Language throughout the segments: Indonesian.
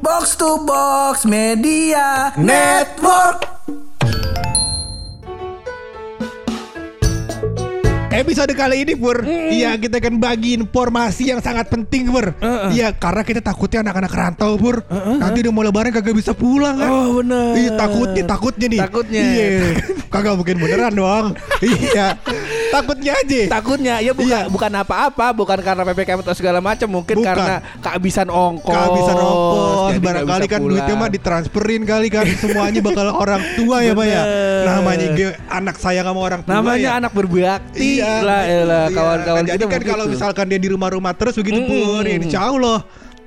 Box to Box Media Network. Episode kali ini Pur Iya kita akan bagi informasi yang sangat penting Pur. Iya karena kita takutnya anak-anak rantau Pur. Nanti udah mau lebaran kagak bisa pulang kan? Oh, bener. Iya takutnya takutnya nih. Takutnya. Iya Kagak mungkin beneran dong. Iya Takutnya aja Takutnya ya bukan Iya. bukan apa-apa, bukan karena PPKM atau segala macam, mungkin Bukan. karena kehabisan ongkos. Kehabisan ongkos jadi Barangkali kan duitnya pulang. mah ditransferin kali kan Semuanya bakal orang tua ya Pak ya. Namanya anak sayang sama orang tua namanya ya. anak berbakti Iya, lah, iya. kawan-kawan Jadi kita kan kalau misalkan dia di rumah-rumah terus begitu Mm-mm. Pur ya Insya Allah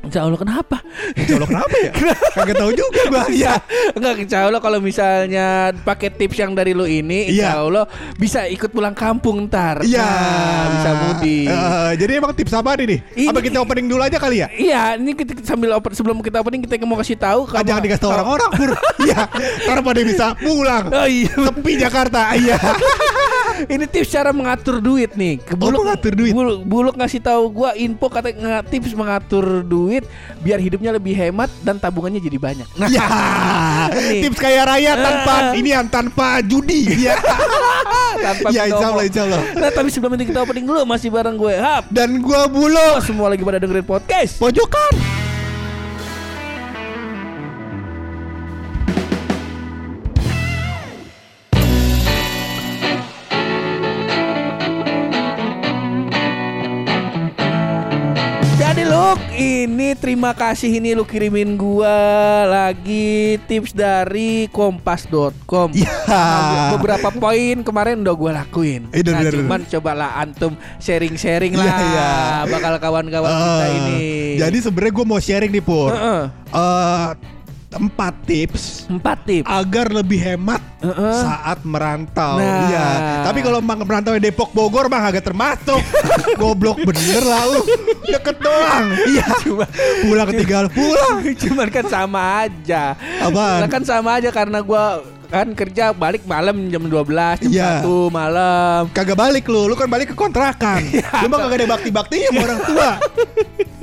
Insya Allah kenapa? Insya Allah kenapa ya Kagak tahu juga gua Iya, enggak insya Allah kalau misalnya pakai tips yang dari lu ini, insya Iya. Allah bisa ikut pulang kampung ntar. Iya, Nah, bisa mudik. Eh, jadi emang tips apa nih? Ini- Apa kita opening dulu aja kali ya? Iya, ini kita sambil open, sebelum kita opening kita mau kasih tahu Ah, jangan dikasih tahu orang-orang, Pur. Iya, ntar pada bisa pulang. Oh iya. Sepi Jakarta. Iya. Ini tips cara mengatur duit nih. Ke Oh, mengatur duit. Buluk, Buluk ngasih tahu gua info kata tips mengatur duit biar hidupnya lebih hemat dan tabungannya jadi banyak. Nah. Nih. Tips kaya raya tanpa Eh. ini yang tanpa judi. Iya. tanpa minta insya Allah, insya Allah. Nah, tapi sebelum itu kita opening dulu masih bareng gue Hap. Dan gua bulo Semua lagi pada dengerin podcast. pojokan. Terima kasih ini lu kirimin gua lagi tips dari kompas.com. Iya. Nah, beberapa poin kemarin udah gua lakuin. Eh, nah, bener, cuman cobalah antum sharing-sharing Iya, lah. iya. Bakal kawan-kawan kita Eh, ini. Jadi sebenarnya gua mau sharing nih, Pur. Heeh. Eh, empat tips empat tips. agar lebih hemat Heeh. saat merantau. Nah. Iya. Tapi kalau emang merantau di Depok Bogor mah agak termasuk. Goblok bener lah lu. Deket doang. Iya. Cuma Pulang tinggal pulang. Cuman kan sama aja. Lah kan sama aja karena gua kan kerja balik malam jam 12 jam Iya. 1 malam. Kagak balik lu, lu kan balik ke kontrakan. Iya. Lu mah kagak ada bakti-baktinya sama orang tua.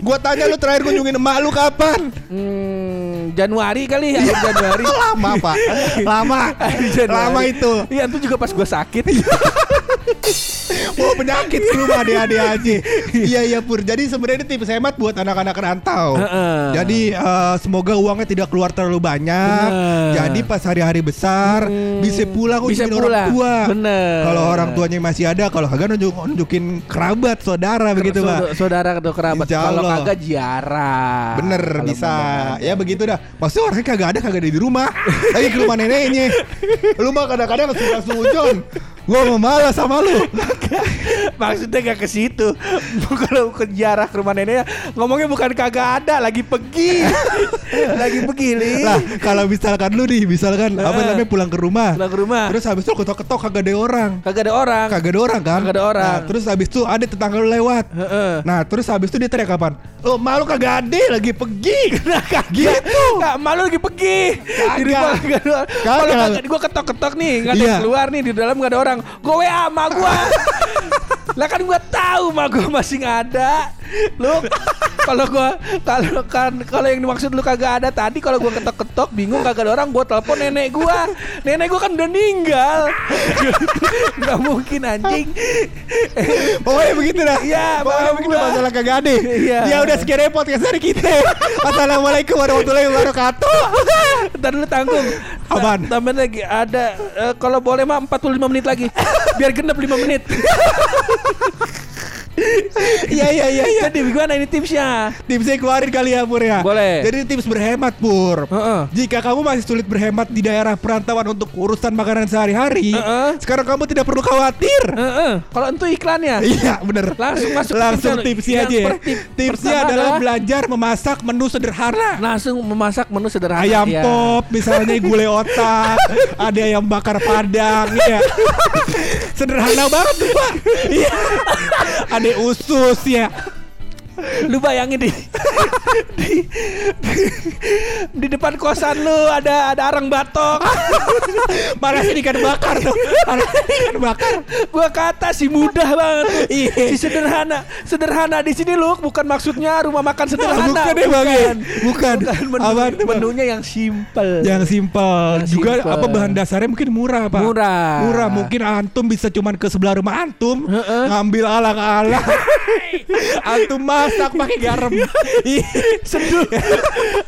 Gua tanya lu terakhir kunjungin emak lu kapan? Hmm, Januari kali ya, Januari. Lama, Pak. Lama. Lama itu. Iya, itu juga pas gua sakit. Oh penyakit ke rumah adik-adik aja. Iya iya Pur. Jadi sebenarnya ini tips hemat buat anak-anak rantau. Heeh. Jadi eh, semoga uangnya tidak keluar terlalu banyak. Bener. Jadi pas hari-hari besar Hmm, bisa pulang bisa kunjungin orang pulang. tua. Bener. Kalau orang tuanya masih ada, kalau kagak nunjuk, nunjukin kerabat, saudara begitu Pak. Saudara atau kerabat. Kalau kagak ziarah. Bener Kalau bisa ada. Ya begitu dah Maksudnya orangnya kagak ada Kagak ada di rumah Lagi ke rumah neneknya Lu mah kadang-kadang suka sujon Gua mau malas sama lu Maksudnya gak ke situ. Kalau ke ziarah ke rumah neneknya ngomongnya bukan kagak ada, lagi pergi. lagi pergi, Li. Lah kalau misalkan lu nih Misalkan apa Eh. namanya pulang ke rumah Pulang ke rumah. Terus habis itu ketok-ketok kagak ada orang Kagak ada orang. Kagak ada orang kan Kagak ada orang. Nah, Terus habis itu ada tetangga lu lewat Heeh. Nah terus habis itu dia teriak kapan Oh malu kagak ada Lagi pergi Nah, kagak. Gitu. Nggak, malu lagi pergi. Orang. Kalau Kagak. kagak gue ketok-ketok nih, nggak ada Iya. keluar nih di dalam nggak ada orang. Gue WA sama gue. lah kan gue tahu mah gue masih ada. Lu kalau gue kalau kan kalau yang dimaksud lu kagak ada tadi kalau gue ketok-ketok bingung kagak ada orang gue telepon nenek gue. Nenek gue kan udah meninggal. Gak mungkin anjing. Pokoknya begitu dah Iya, Pokoknya begitu gua. masalah kagak ada Iya. Ya udah sekian podcast dari kita Assalamualaikum warahmatullahi wabarakatuh Ntar dulu tanggung Apaan? Ta- Tambahin lagi Ada eh, Kalau boleh mah 45 menit lagi Biar genep 5 menit Iya iya iya iya Jadi gimana ini tipsnya Tipsnya keluarin kali ya Pur ya Boleh. Jadi tips berhemat Pur Heeh. Jika kamu masih sulit berhemat di daerah perantauan untuk urusan makanan sehari-hari Heeh. Sekarang kamu tidak perlu khawatir Heeh. Kalau itu iklannya Iya bener Langsung masuk Langsung tipsnya. tipsnya Yang aja ya. per- tip- Tipsnya adalah adalah- belajar memasak menu sederhana Langsung memasak menu sederhana Ayam Iya. pop misalnya gulai otak Ada ayam bakar padang ya Sederhana banget tuh pak Iya Ada usus ya lu bayangin di, di, di di depan kosan lu ada ada arang batok. Malah sih ikan bakar tuh. Malah ikan bakar. Gua kata sih mudah banget. tuh. Iya. Si sederhana, sederhana di sini lu bukan maksudnya rumah makan sederhana. Bukan ya, Bang? Bukan. menu, Apaan tuh, Bang? menunya yang simple. Yang simpel. Yang Juga simple. apa bahan dasarnya mungkin murah, Pak. Murah. Murah. Mungkin antum bisa cuman ke sebelah rumah antum Heeh. ngambil alang-alang. antum masak pakai garam. Ih, seduh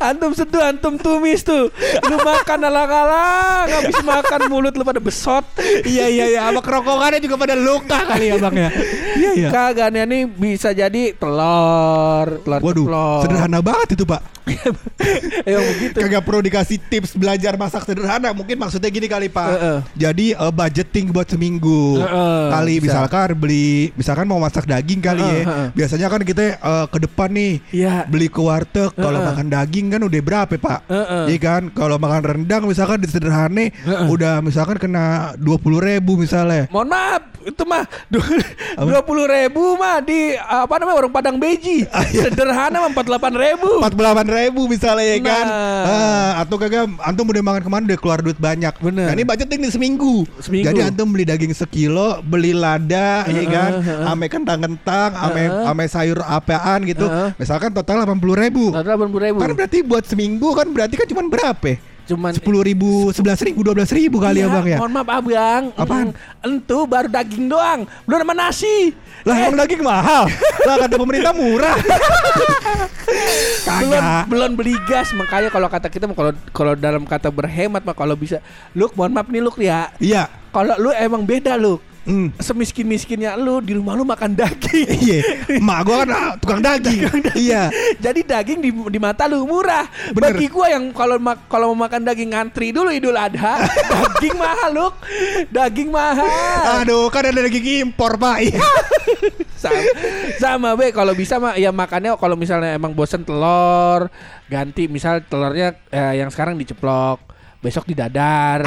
antum seduh antum tumis tuh lu makan alang-alang habis makan mulut lu pada besot iya iya iya, sama kerongkongannya juga pada luka kali ya, Bang ya. Iya iya. kagak nih bisa jadi telur telur Waduh, ceplok. sederhana banget itu, Pak. emang begitu Kagak perlu dikasih tips belajar masak sederhana. Mungkin maksudnya gini kali Pak. Heeh. Jadi eh, budgeting buat seminggu. Heeh, kali bisa. misalkan beli, misalkan mau masak daging kali Heeh, ya. heeh. Biasanya kan kita eh, ke depan nih. Iya. Beli ke warteg kalau Heeh. makan daging kan udah berapa Pak? Heeh. Iya kan? Kalau makan rendang misalkan di sederhana Heeh. udah misalkan kena 20 ribu misalnya. mohon maaf itu mah dua puluh ribu mah di apa namanya warung padang beji sederhana mah empat delapan ribu 48 ribu misalnya ya kan Nah. Ah, Atau kagak Antum udah makan ke mana udah keluar duit banyak Bener. Nah ini budgeting nih seminggu Seminggu. Jadi antum beli daging sekilo Beli lada ya kan Ame kentang-kentang Ame, Heeh. ame sayur apaan gitu. Heeh. Misalkan total 80 ribu. Delapan puluh ribu. Kan berarti buat seminggu kan berarti kan cuma berapa ya? cuman 10 ribu, 11 ribu, 12 ribu kali ya bang ya? Mohon maaf abang. Apaan? Entu baru daging doang, belum sama nasi. Lah Eh, emang daging mahal? Lah kata pemerintah murah. Belum belum beli gas. Makanya kalau kata kita kalau kalau dalam kata berhemat mah kalau bisa. Lu mohon maaf nih lu ya. Iya. Kalau lu emang beda lu Hmm. semiskin miskinnya lu di rumah lu makan daging Iya, emak gua kan ah, tukang daging. Iya. jadi daging di, di mata lu murah Bener. bagi gua yang kalau kalau mau makan daging ngantri dulu idul adha daging mahal lu daging mahal Aduh, kan ada daging impor, Pak. Iya. sama, sama be kalau bisa mah ya makannya kalau misalnya emang bosen telur ganti misal telurnya eh, yang sekarang diceplok besok di dadar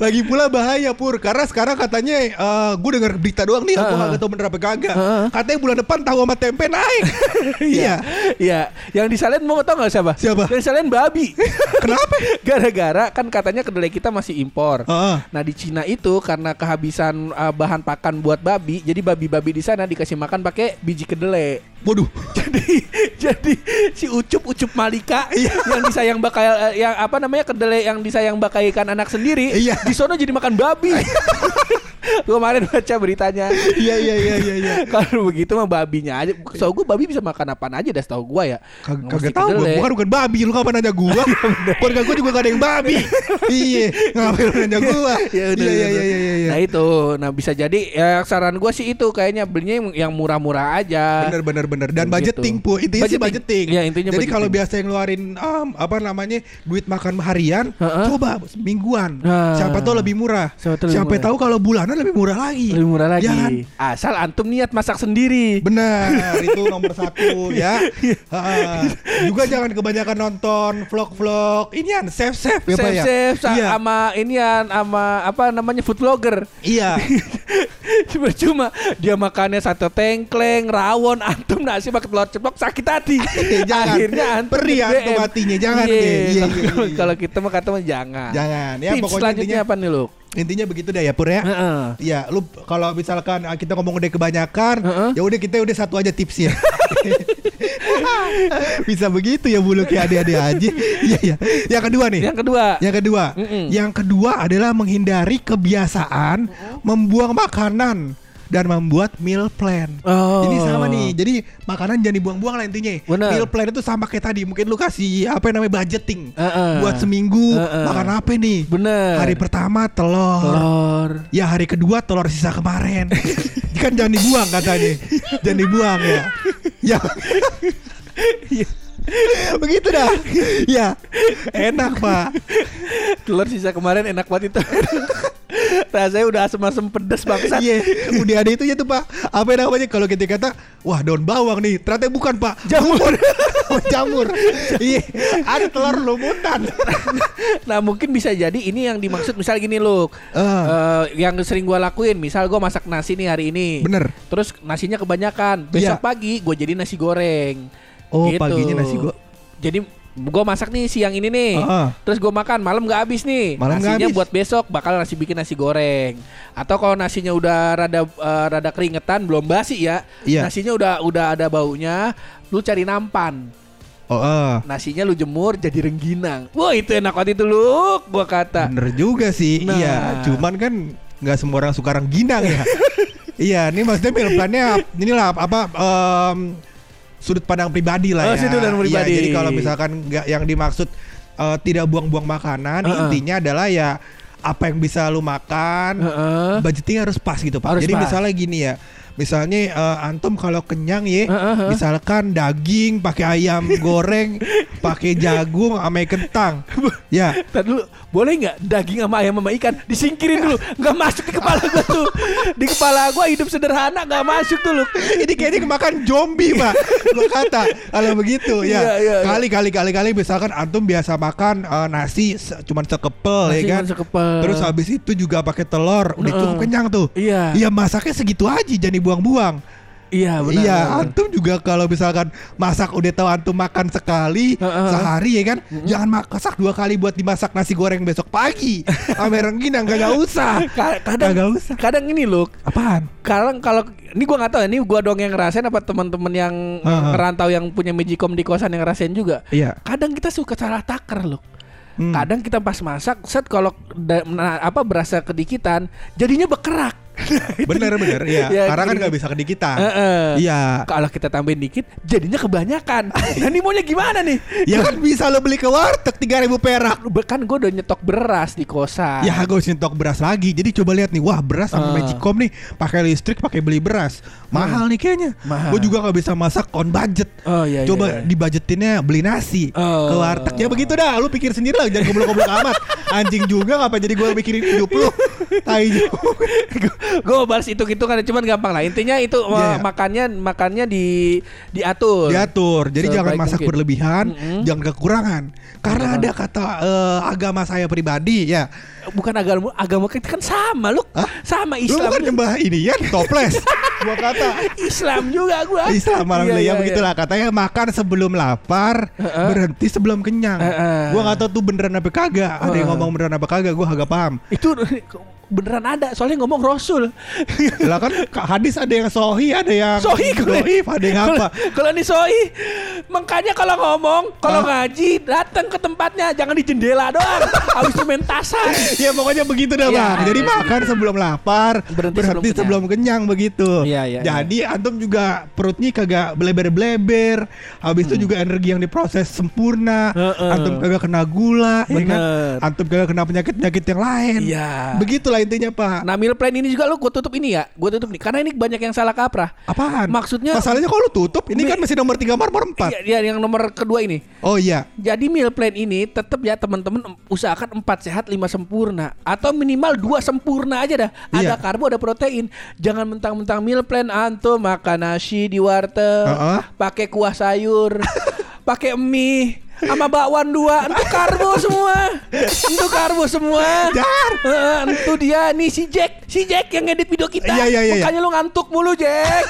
Lagi pula bahaya pur karena sekarang katanya eh gue dengar berita doang nih aku Heeh. nggak tahu bener apa kagak. Heeh. Katanya bulan depan tahu sama tempe naik. iya. Iya, yang disalin mau tau nggak siapa? Siapa? Yang disalin babi. Kenapa? Gara-gara kan katanya kedelai kita masih impor. Heeh. Nah di Cina itu karena kehabisan uh, bahan pakan buat babi, jadi babi-babi di sana dikasih makan pakai biji kedelai. Waduh. jadi jadi si ucup ucup Malika yang disayang bakal eh, yang apa namanya kedelai yang disayang bakaikan anak sendiri Iya. Di sono jadi makan babi. Gua kemarin baca beritanya. Iya iya iya iya iya. Kalau begitu mah babinya aja. So gue babi bisa makan apaan aja dah setahu gua ya. Kag- Kagak tahu gua, kedelai. bukan bukan babi lu kapan nanya gua? Keluarga gua juga gak ada yang babi. iya, ngapain lu nanya gua? Ya udah, Iya iya udah. iya iya iya. Nah itu, nah bisa jadi ya saran gua sih itu kayaknya belinya yang- murah-murah aja. Bener bener bener dan Begitu. budgeting pu intinya sih Budgeting. budgeting. Iya, intinya Jadi kalau budgeting. biasa yang ngeluarin um, apa namanya duit makan harian, Heeh. coba mingguan. Nah. Siapa tahu lebih murah. Siapa tahu kalau bulanan lebih murah lagi. Lebih murah lagi. Ya kan? Asal antum niat masak sendiri. Benar, itu nomor satu ya. Ha-ha. Juga jangan kebanyakan nonton vlog-vlog ini safe safe ya Pak ya. safe sa- Iya. sama ini ya sama apa namanya food vlogger. Iya. Cuma cuma dia makannya sate tengkleng, rawon, antum nasi pakai telur ceplok sakit hati. Jangan. Akhirnya antum Perih antum hatinya, jangan Iya. Iya, iya, kalau- iya. Kalau kita mah kata jangan. Jangan. Ya Tips pokoknya selanjutnya intinya apa nih lu? Intinya begitu deh ya Pur ya. Iya, lu kalau misalkan ah, kita ngomong udah kebanyakan, Heeh. ya udah kita udah satu aja tipsnya. Bisa begitu ya bulu kayak adik-adik aja. Iya iya. Yang kedua nih. Yang kedua. Yang kedua, Mm-mm. yang kedua adalah menghindari kebiasaan membuang makanan dan membuat meal plan. Oh. Ini sama nih. Jadi makanan jangan dibuang-buang lah intinya. Bener. Meal plan itu sama kayak tadi. Mungkin lu kasih apa yang namanya budgeting. Heeh. Buat seminggu Heeh. makan apa nih? Bener. Hari pertama telur. telur. Ya hari kedua telur sisa kemarin. kan jangan dibuang katanya. jangan dibuang ya. Ya. Begitu dah. Ya. Enak, Pak. Telur sisa kemarin enak banget itu. Rasanya udah asem-asem pedes bangsat. Iya, udah ada itu ya tuh Pak. Apa yang namanya kalau kita kata, wah daun bawang nih, ternyata bukan Pak. Jamur. Oh, jamur. Iya, ada telur lumutan. nah mungkin bisa jadi ini yang dimaksud misal gini loh Ah. yang sering gua lakuin misal gua masak nasi nih hari ini Bener. terus nasinya kebanyakan besok Iya. pagi gue jadi nasi goreng Oh, Gitu. paginya nasi go- jadi gue masak nih siang ini nih Ah. terus gue makan malam nggak habis nih Malam nasinya habis. buat besok bakal nasi bikin nasi goreng atau kalau nasinya udah rada eh, rada keringetan belum basi ya Iya. nasinya udah udah ada baunya lu cari nampan Oh, ah. nasinya lu jemur jadi rengginang. Wah itu enak banget itu lu, gua kata. bener juga sih. Nah. Iya, cuman kan nggak semua orang suka rengginang ya. iya, ini maksudnya meal plan-nya inilah apa em, sudut pandang pribadi lah Oh, ya. sudut pandang Iya, pribadi. jadi kalau misalkan nggak yang dimaksud eh, tidak buang-buang makanan, Uh-uh. intinya adalah ya apa yang bisa lu makan, Heeh. budgeting harus pas gitu pak. Harus Jadi pas. misalnya gini ya, misalnya eh, antum kalau kenyang ya, Heeh, heeh. misalkan daging, pakai ayam goreng, pakai jagung, sama kentang, ya. Tadi dulu boleh nggak daging sama ayam sama ikan disingkirin dulu nggak masuk di kepala gua tuh di kepala gua hidup sederhana nggak masuk tuh lu Ini kayaknya kemakan zombie pak, gue kata kalau begitu Iya, ya. iya, iya. kali kali kali kali misalkan antum biasa makan eh, nasi cuman sekepel Nasi ya kan. sekepel. Terus habis itu juga pakai telur, udah Heeh. cukup kenyang tuh. Iya. Iya masaknya segitu aja, jangan dibuang-buang. iya benar iya, antum juga kalau misalkan masak udah tahu antum makan sekali sehari ya kan, jangan masak dua kali buat dimasak nasi goreng besok pagi. Ame rengginang gak usah. Ka- kadang Kagak usah. kadang ini loh Apaan? kadang kalau ini gua nggak tahu ya, ini gua dong yang ngerasain apa teman-teman yang merantau yang punya magicom di kosan yang ngerasain juga Iya. kadang kita suka salah takar loh Hmm. kadang kita pas masak set kalau apa berasa kedikitan jadinya bekerak Bener bener, iya. Ya, Karena kan nggak bisa kedikitan. Heeh. Iya. kalau kita tambahin dikit jadinya kebanyakan nah ini maunya gimana nih Ya kan bisa lo beli ke warteg 3000 perak. kan gue udah nyetok beras di kosan Ya usah nyetok beras lagi. Jadi coba lihat nih, wah beras sama Ah. Magicom nih pakai listrik, pakai beli beras. Mahal nih kayaknya. Gue juga nggak bisa masak on budget. Oh, iya, iya, coba iya. dibudgetinnya beli nasi Oh. ke warteg. Ya begitu dah, lu pikir sendiri lah, jangan goblok-goblok amat. Anjing juga ngapa jadi gue mikirin hidup lu. Tai juga. Gue balas hitung hitungan cuman gampang lah intinya itu uh, iya. makannya makannya di diatur Diatur. Jadi Sebaik jangan masak mungkin. berlebihan, Mm-mm. jangan kekurangan. Karena ada kata eh, agama saya pribadi ya. Bukan agama agama kita kan sama lu Hah? sama Lu Islam bukan juga. nyembah ini ya, toples. gua kata Islam juga gua Islam malam Iya, ya iya, begitulah katanya makan sebelum lapar, Heeh. berhenti sebelum kenyang. Heeh. Gua nggak tahu tuh beneran apa kagak. Ada yang ngomong beneran apa kagak, gua agak paham. itu beneran ada soalnya ngomong Rasul Lah kan hadis ada yang sohi, ada yang Sohi doif, ada yang apa? Kalau- ini Sohi Makanya kalau ngomong Kalau Hah? ngaji Datang ke tempatnya Jangan di jendela doang Habis itu main tasan ya pokoknya begitu dah Iya. bang. Jadi makan sebelum lapar, Berhenti berhenti, sebelum sebelum, kenyang. begitu. Iya, iya, Jadi antum juga perutnya kagak bleber-bleber. Habis itu juga energi yang diproses sempurna. Hmm. Heeh. Antum kagak kena gula, ya kan? Antum kagak kena penyakit-penyakit yang lain. Iya. Begitulah intinya pak. Nah meal plan ini juga lu gue tutup ini ya Gue tutup nih Karena ini banyak yang salah kaprah Apaan? Maksudnya Masalahnya kalau tutup, ini kan masih nomor 3 nomor 4 Iya, iya, yang nomor kedua ini Oh iya. Jadi meal plan ini tetap ya teman-teman em- usahakan 4 sehat 5 sempurna atau minimal 2 sempurna aja dah. Ada Iya. karbo ada protein. Jangan mentang-mentang meal plan antum makan nasi di warteg, Heeh. pakai kuah sayur, pakai mie sama bakwan dua itu karbo semua itu karbo semua Dar. Itu dia nih si Jack si Jack yang ngedit video kita Iya, iya, iya, iya. makanya lu ngantuk mulu Jack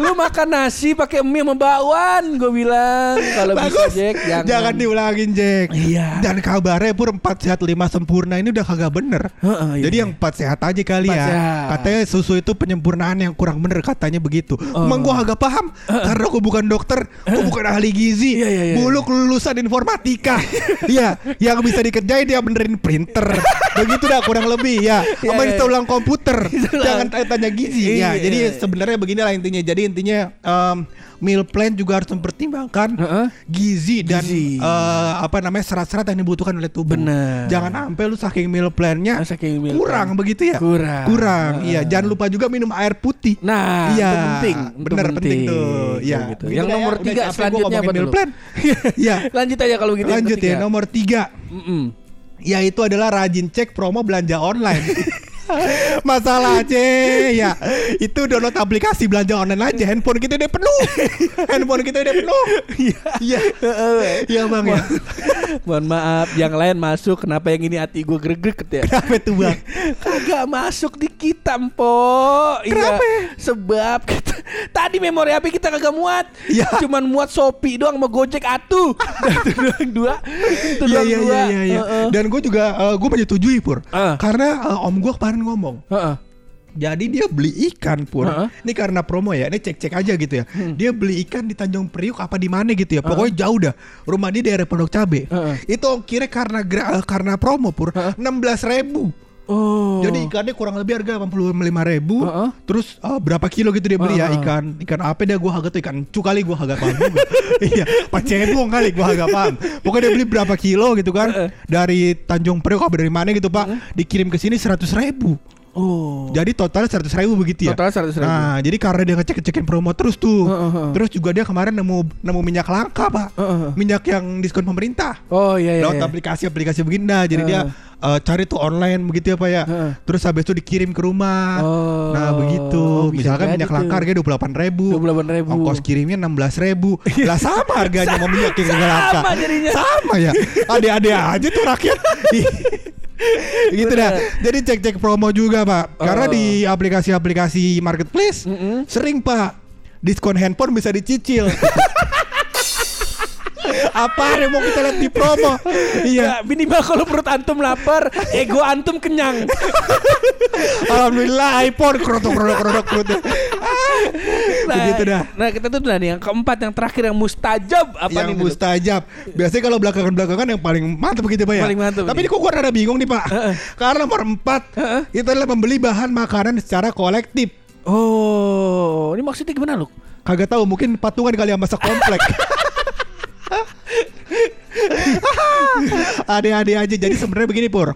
lu makan nasi pakai mie sama bakwan gue bilang kalau bisa. Jack jangan Jangan diulangin Jack. Iya. Dan kabarnya pur 4 sehat 5 sempurna ini udah kagak bener. Heeh, iya, Jadi iya. yang 4 sehat aja kali Empat ya. sehat. Katanya susu itu penyempurnaan yang kurang bener katanya begitu. Emang gua agak paham karena gua bukan dokter, gua bukan ahli gizi. Iya, iya, iya. Buluk lulusan informatika. Iya, yang bisa dikerjain dia benerin printer. Begitu dah kurang lebih ya. Iya, Sama iya. bisa ulang komputer. Jangan tanya-tanya gizi Iya, ya. Jadi iya. sebenarnya beginilah intinya. Jadi intinya em, meal plan juga harus mempertimbangkan Heeh. gizi dan Gizi. eh, apa namanya serat-serat yang dibutuhkan oleh tubuh. Bener. Jangan sampai lu saking meal plannya Ah, saking meal kurang plan. begitu ya. Kurang. Kurang. Heeh. Iya, jangan lupa juga minum air putih. Nah, Iya, itu penting. itu bener penting tuh. Itu Iya. gitu. Yang ya, nomor udah tiga selanjutnya apa meal plan. Iya. Lanjut aja kalau gitu. yang Lanjut ya nomor tiga Mm-mm. yaitu adalah rajin cek promo belanja online. Masalah aja ya. Itu download aplikasi belanja online aja. Handphone kita udah penuh. Handphone kita udah penuh. Iya. Iya. Bang ya. Mohon maaf, yang lain masuk. Kenapa yang ini hati gue greget ya? Kenapa tuh bang? Kagak masuk di kita, Mpo. Kenapa? Iya, sebab kita, tadi memori HP kita kagak muat. Ya. Cuman muat Shopee doang sama Gojek atuh. itu doang dua. Itu Iya doang iya dua. iya iya iya. Heeh. Dan gue juga eh, gue menyetujui pur Ah. Karena eh, om gue kemarin ngomong Heeh. Jadi dia beli ikan pur. Heeh. Ini karena promo ya. Ini cek-cek aja gitu ya. Dia beli ikan di Tanjung Priuk apa di mana gitu ya. Pokoknya jauh dah. Rumah dia daerah Pondok Cabe. Heeh. Itu kira karena gra- eh, karena promo pur. Enam belas ribu. Oh. Jadi ikannya kurang lebih harga 85 ribu. Heeh. Terus eh, berapa kilo gitu dia beli ya? Heeh. ikan Ikan apa dia? Gua agak tuh ikan cu kali gua agak paham. Iya pacebong kali gua agak paham Pokoknya dia beli berapa kilo gitu kan? Dari Tanjung Priok apa dari mana gitu pak? Dikirim ke sini 100 ribu Oh. Jadi total 100 ribu begitu ya Total 100.000. Nah jadi karena dia ngecek-ngecekin promo terus tuh Heeh, heeh. Terus juga dia kemarin nemu nemu minyak langka pak Heeh, heeh. Minyak yang diskon pemerintah Oh iya iya. lewat iya. aplikasi-aplikasi begini nah jadi dia eh, cari tuh online begitu ya pak ya Heeh. terus habis itu dikirim ke rumah Oh, nah begitu misalkan minyak langka harganya dua puluh delapan ribu 28.000. ongkos kirimnya enam belas ribu lah sama harganya mau minyak yang langka Sama jadinya. sama ya ada-ada aja tuh rakyat gitu dah jadi cek-cek promo juga pak karena Oh. di aplikasi-aplikasi marketplace Mm-mm. sering pak diskon handphone bisa dicicil apa yang mau kita lihat di promo iya Ya, minimal kalau perut antum lapar, ego antum kenyang. Alhamdulillah iPhone krotok krotok krotok krotok. Nah, Begitu dah. Nah, kita tuh udah nih yang keempat yang terakhir yang mustajab apa yang nih? Dulu? mustajab. Biasanya kalau belakangan-belakangan yang paling mantap begitu Pak ya. Paling mantap Tapi nih. ini kok gua rada bingung nih Pak. Karena nomor empat itu adalah membeli bahan makanan secara kolektif. Oh, ini maksudnya gimana lu? Kagak tahu mungkin patungan kali yang masak komplek. Ade-ade aja. Jadi sebenarnya begini Pur.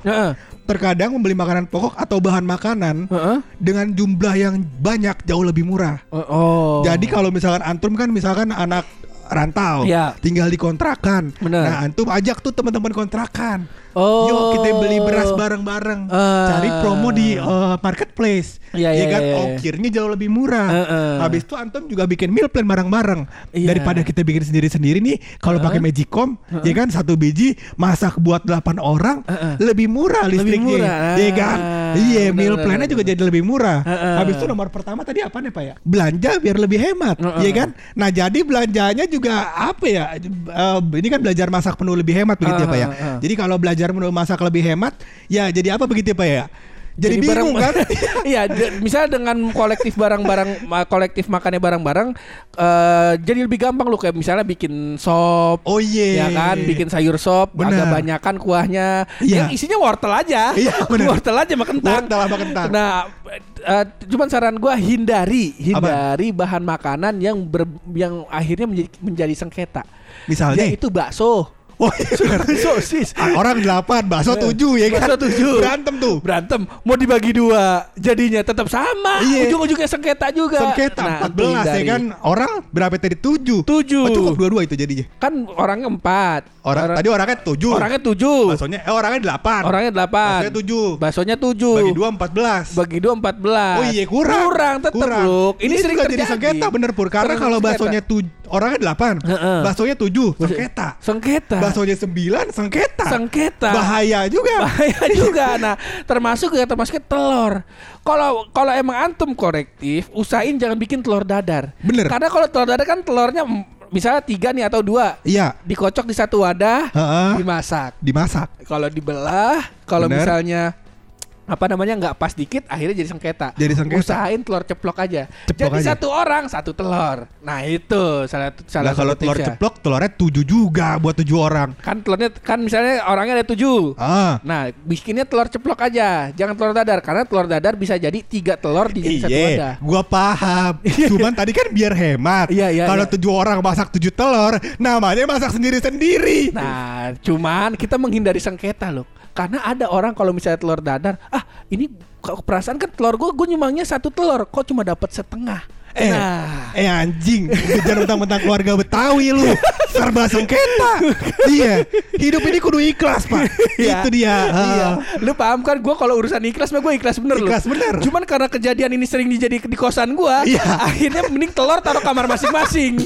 Terkadang membeli makanan pokok atau bahan makanan Heeh. dengan jumlah yang banyak jauh lebih murah. Oh. Jadi kalau misalkan antum kan misalkan anak rantau, Iya. tinggal di kontrakan. Bener. Nah, antum ajak tuh teman-teman kontrakan. Oh. Yuk kita beli beras bareng-bareng. Ah. Cari promo di eh, marketplace. Iya, iya, Ya kan iya, iya. ongkirnya jauh lebih murah. Heeh. Habis itu antum juga bikin meal plan bareng-bareng. Iya. Daripada kita bikin sendiri-sendiri nih, kalau pakai Magicom, ya kan satu biji masak buat 8 orang, Heeh. lebih murah Lebih listriknya. murah. Ya kan? Iya, benar, meal plannya benar. juga jadi lebih murah. Habis itu nomor pertama tadi apa nih Pak ya? Belanja biar lebih hemat, Heeh. ya kan? Nah, jadi belanjanya juga apa ya? Eh, ini kan belajar masak menu lebih hemat begitu ya Pak ya. Heeh. Jadi kalau belajar menu masak lebih hemat, ya jadi apa begitu ya Pak ya? Jadi, bingung barang- kan? Iya, misalnya dengan kolektif barang-barang kolektif makannya barang-barang eh jadi lebih gampang lu kayak misalnya bikin sop Oh iya. Ya kan, bikin sayur sop, Bener. agak banyakan kuahnya. Iya. Yang isinya wortel aja. Iya, bener. wortel aja sama kentang. Wortel sama kentang. Nah, eh, cuman saran gua hindari, hindari bahan makanan yang ber, yang akhirnya menjadi, menjadi sengketa. Misalnya? Yaitu bakso. Oh iya. sosis. Ah, Orang delapan, bakso tujuh ya kan? bakso tujuh. Berantem tuh. Berantem mau dibagi dua jadinya tetap sama Iya. ujung-ujungnya sengketa juga Sengketa Nah, 14 itu ya kan? Orang berapa tadi? Tujuh. Tujuh. Oh, cukup dua-dua itu jadinya. kan orangnya empat Orang, tadi orangnya tujuh. orangnya tujuh Baksonya, eh orangnya delapan. orangnya delapan Baksonya tujuh. baksonya tujuh Bagi dua empat belas. bagi dua empat belas Oh iya kurang. kurang tetap Kurang. Luk. ini, sering terjadi jadi sengketa bener pur. Karena kalau baksonya tujuh, orangnya delapan, baksonya tujuh, sengketa. sengketa Baksonya sembilan, sengketa. Sengketa. Bahaya juga. bahaya juga nah termasuk ya termasuk telur kalau kalau emang antum korektif usahain jangan bikin telur dadar Bener. karena kalau telur dadar kan telurnya misalnya tiga nih atau dua Iya. dikocok di satu wadah Heeh. dimasak Dimasak. kalau dibelah kalau misalnya apa namanya nggak pas dikit akhirnya jadi sengketa. Jadi sengketa. Usahain telur ceplok aja. Ceplok jadi aja. satu orang satu telur. Nah itu salah salah Lah kalau satu telur ceplok telurnya tujuh juga buat tujuh orang. kan telurnya kan misalnya orangnya ada tujuh. Ah. Nah, bikinnya telur ceplok aja, jangan telur dadar karena telur dadar bisa jadi tiga telur di satu wadah. Iya, gua paham. Cuman tadi kan biar hemat. Iya, iya, Kalau iya. tujuh orang masak tujuh telur, namanya masak sendiri-sendiri. Nah, cuman kita menghindari sengketa loh. Karena ada orang kalau misalnya telur dadar, ah ini perasaan kan telur gue gue nyumbangnya satu telur, kok cuma dapat setengah. Eh, Nah. eh anjing, kejar mentang-mentang keluarga Betawi lu. Serba sengketa. Iya, hidup ini kudu ikhlas, Pak. Iya. Itu dia. Iya. Lu paham kan gue kalau urusan ikhlas mah gue ikhlas bener Ikhlas lu. bener. Cuman karena kejadian ini sering dijadi di kosan gue, Iya. akhirnya mending telur taruh kamar masing-masing.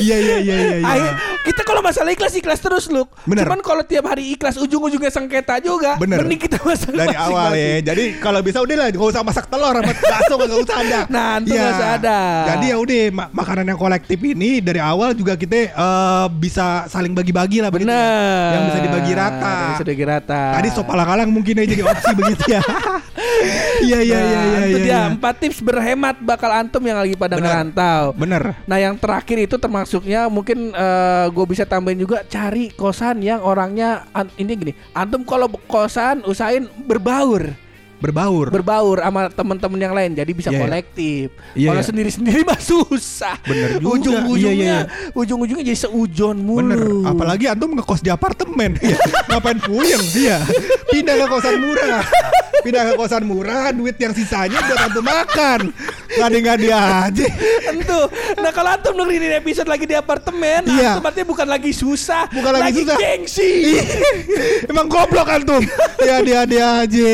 Iya, iya, iya, iya. iya. Akhir- kita kalau masalah ikhlas ikhlas terus lu. Bener. Cuman kalau tiap hari ikhlas ujung-ujungnya sengketa juga. Bener. Mending kita masak Dari awal ya. Jadi kalau bisa udah lah, gak usah masak telur sama bakso gak usah ada. Nah, Iya. nggak usah ada. Jadi ya udah ma- makanan yang kolektif ini dari awal juga kita eh, bisa saling bagi-bagi lah begitu. Bener. Yang bisa dibagi rata. Yang bisa dibagi rata. Tadi sop alang-alang mungkin aja jadi opsi begitu ya. Iya iya Nah, iya iya. itu iya, dia iya. empat tips berhemat bakal antum yang lagi pada Bener. ngerantau. Bener. Nah yang terakhir itu termasuknya mungkin gue bisa tambahin juga cari kosan yang orangnya an- ini gini antum kalau kosan usahain berbaur Berbaur. berbaur sama teman-teman yang lain jadi bisa Iya, iya. kolektif. Iya, kalau iya. sendiri-sendiri mah susah. Bener juga. Ujung-ujungnya Iya, iya, ujung-ujungnya jadi seujon mulu. Bener, apalagi antum ngekos di apartemen. Iya. Ngapain puyeng dia? Pindah ke kosan murah. Pindah ke kosan murah, duit yang sisanya buat antum makan. Ngadi-ngadi aja. Tentu. Nah kalau antum dengerin episode lagi di apartemen, Iya. antum artinya bukan lagi susah, Bukan lagi susah. gengsi. Emang goblok antum. Ya dia dia aja.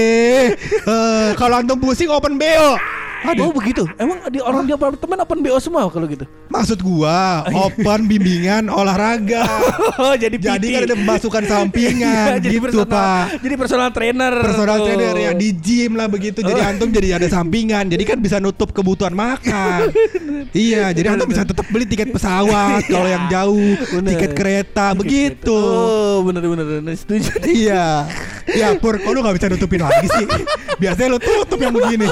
Eh, kalau antum pusing open BO. Oh begitu. Emang di orang di apartemen open BO semua kalau gitu. Maksud gua open bimbingan olahraga. Oh jadi Jadi PT. kan ada pemasukan sampingan Iya, jadi gitu, personal, Pak. Jadi personal trainer. personal tuh. trainer ya di gym lah begitu jadi Oh. antum jadi ada sampingan jadi kan bisa nutup kebutuhan makan iya jadi antum bisa tetap beli tiket pesawat kalau yang jauh Bener. tiket kereta begitu Oh bener bener setuju. iya ya pur kok lu gak bisa nutupin lagi sih biasanya lu tutup yang begini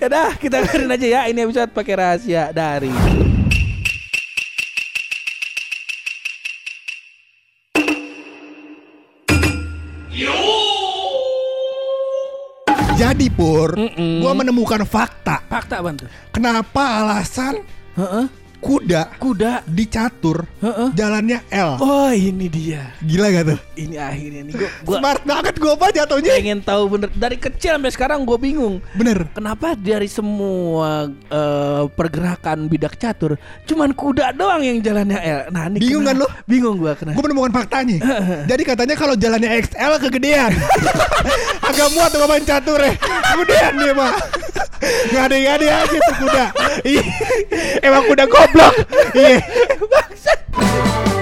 ya dah kita dengerin aja ya ini episode pakai rahasia dari jadi pur Mm-mm. gua menemukan fakta fakta bantu. kenapa alasan. Kuda Kuda. dicatur Heeh. jalannya L Oh ini dia. gila gak tuh Ini akhirnya nih gua gua smart banget gua apa jatuhnya pengen tahu bener dari kecil sampai sekarang gue bingung. bener Kenapa dari semua eh, pergerakan bidak catur cuman kuda doang yang jalannya L. Nah, ini Bingung kan lu? Bingung gua kenapa. Gue menemukan faktanya. Jadi katanya kalau jalannya XL kegedean. Agak muat tuh main catur ya. Kemudian dia mah. Ngade-ngade aja tuh kuda. Ih, Emang kuda goblok. Vâng, iya.